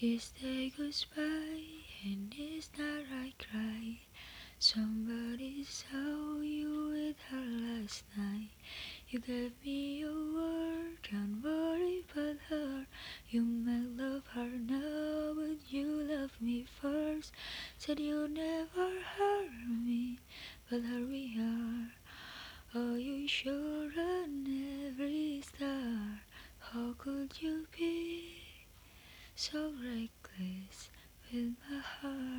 Is day goes by and it's not I cry. Somebody saw you with her last night. You gave me your word, don't worry about her. You may love her now, but you love me first. Said you'll never hurt me, but here we are. Are you sure on every star? How could you be? So reckless with my heart.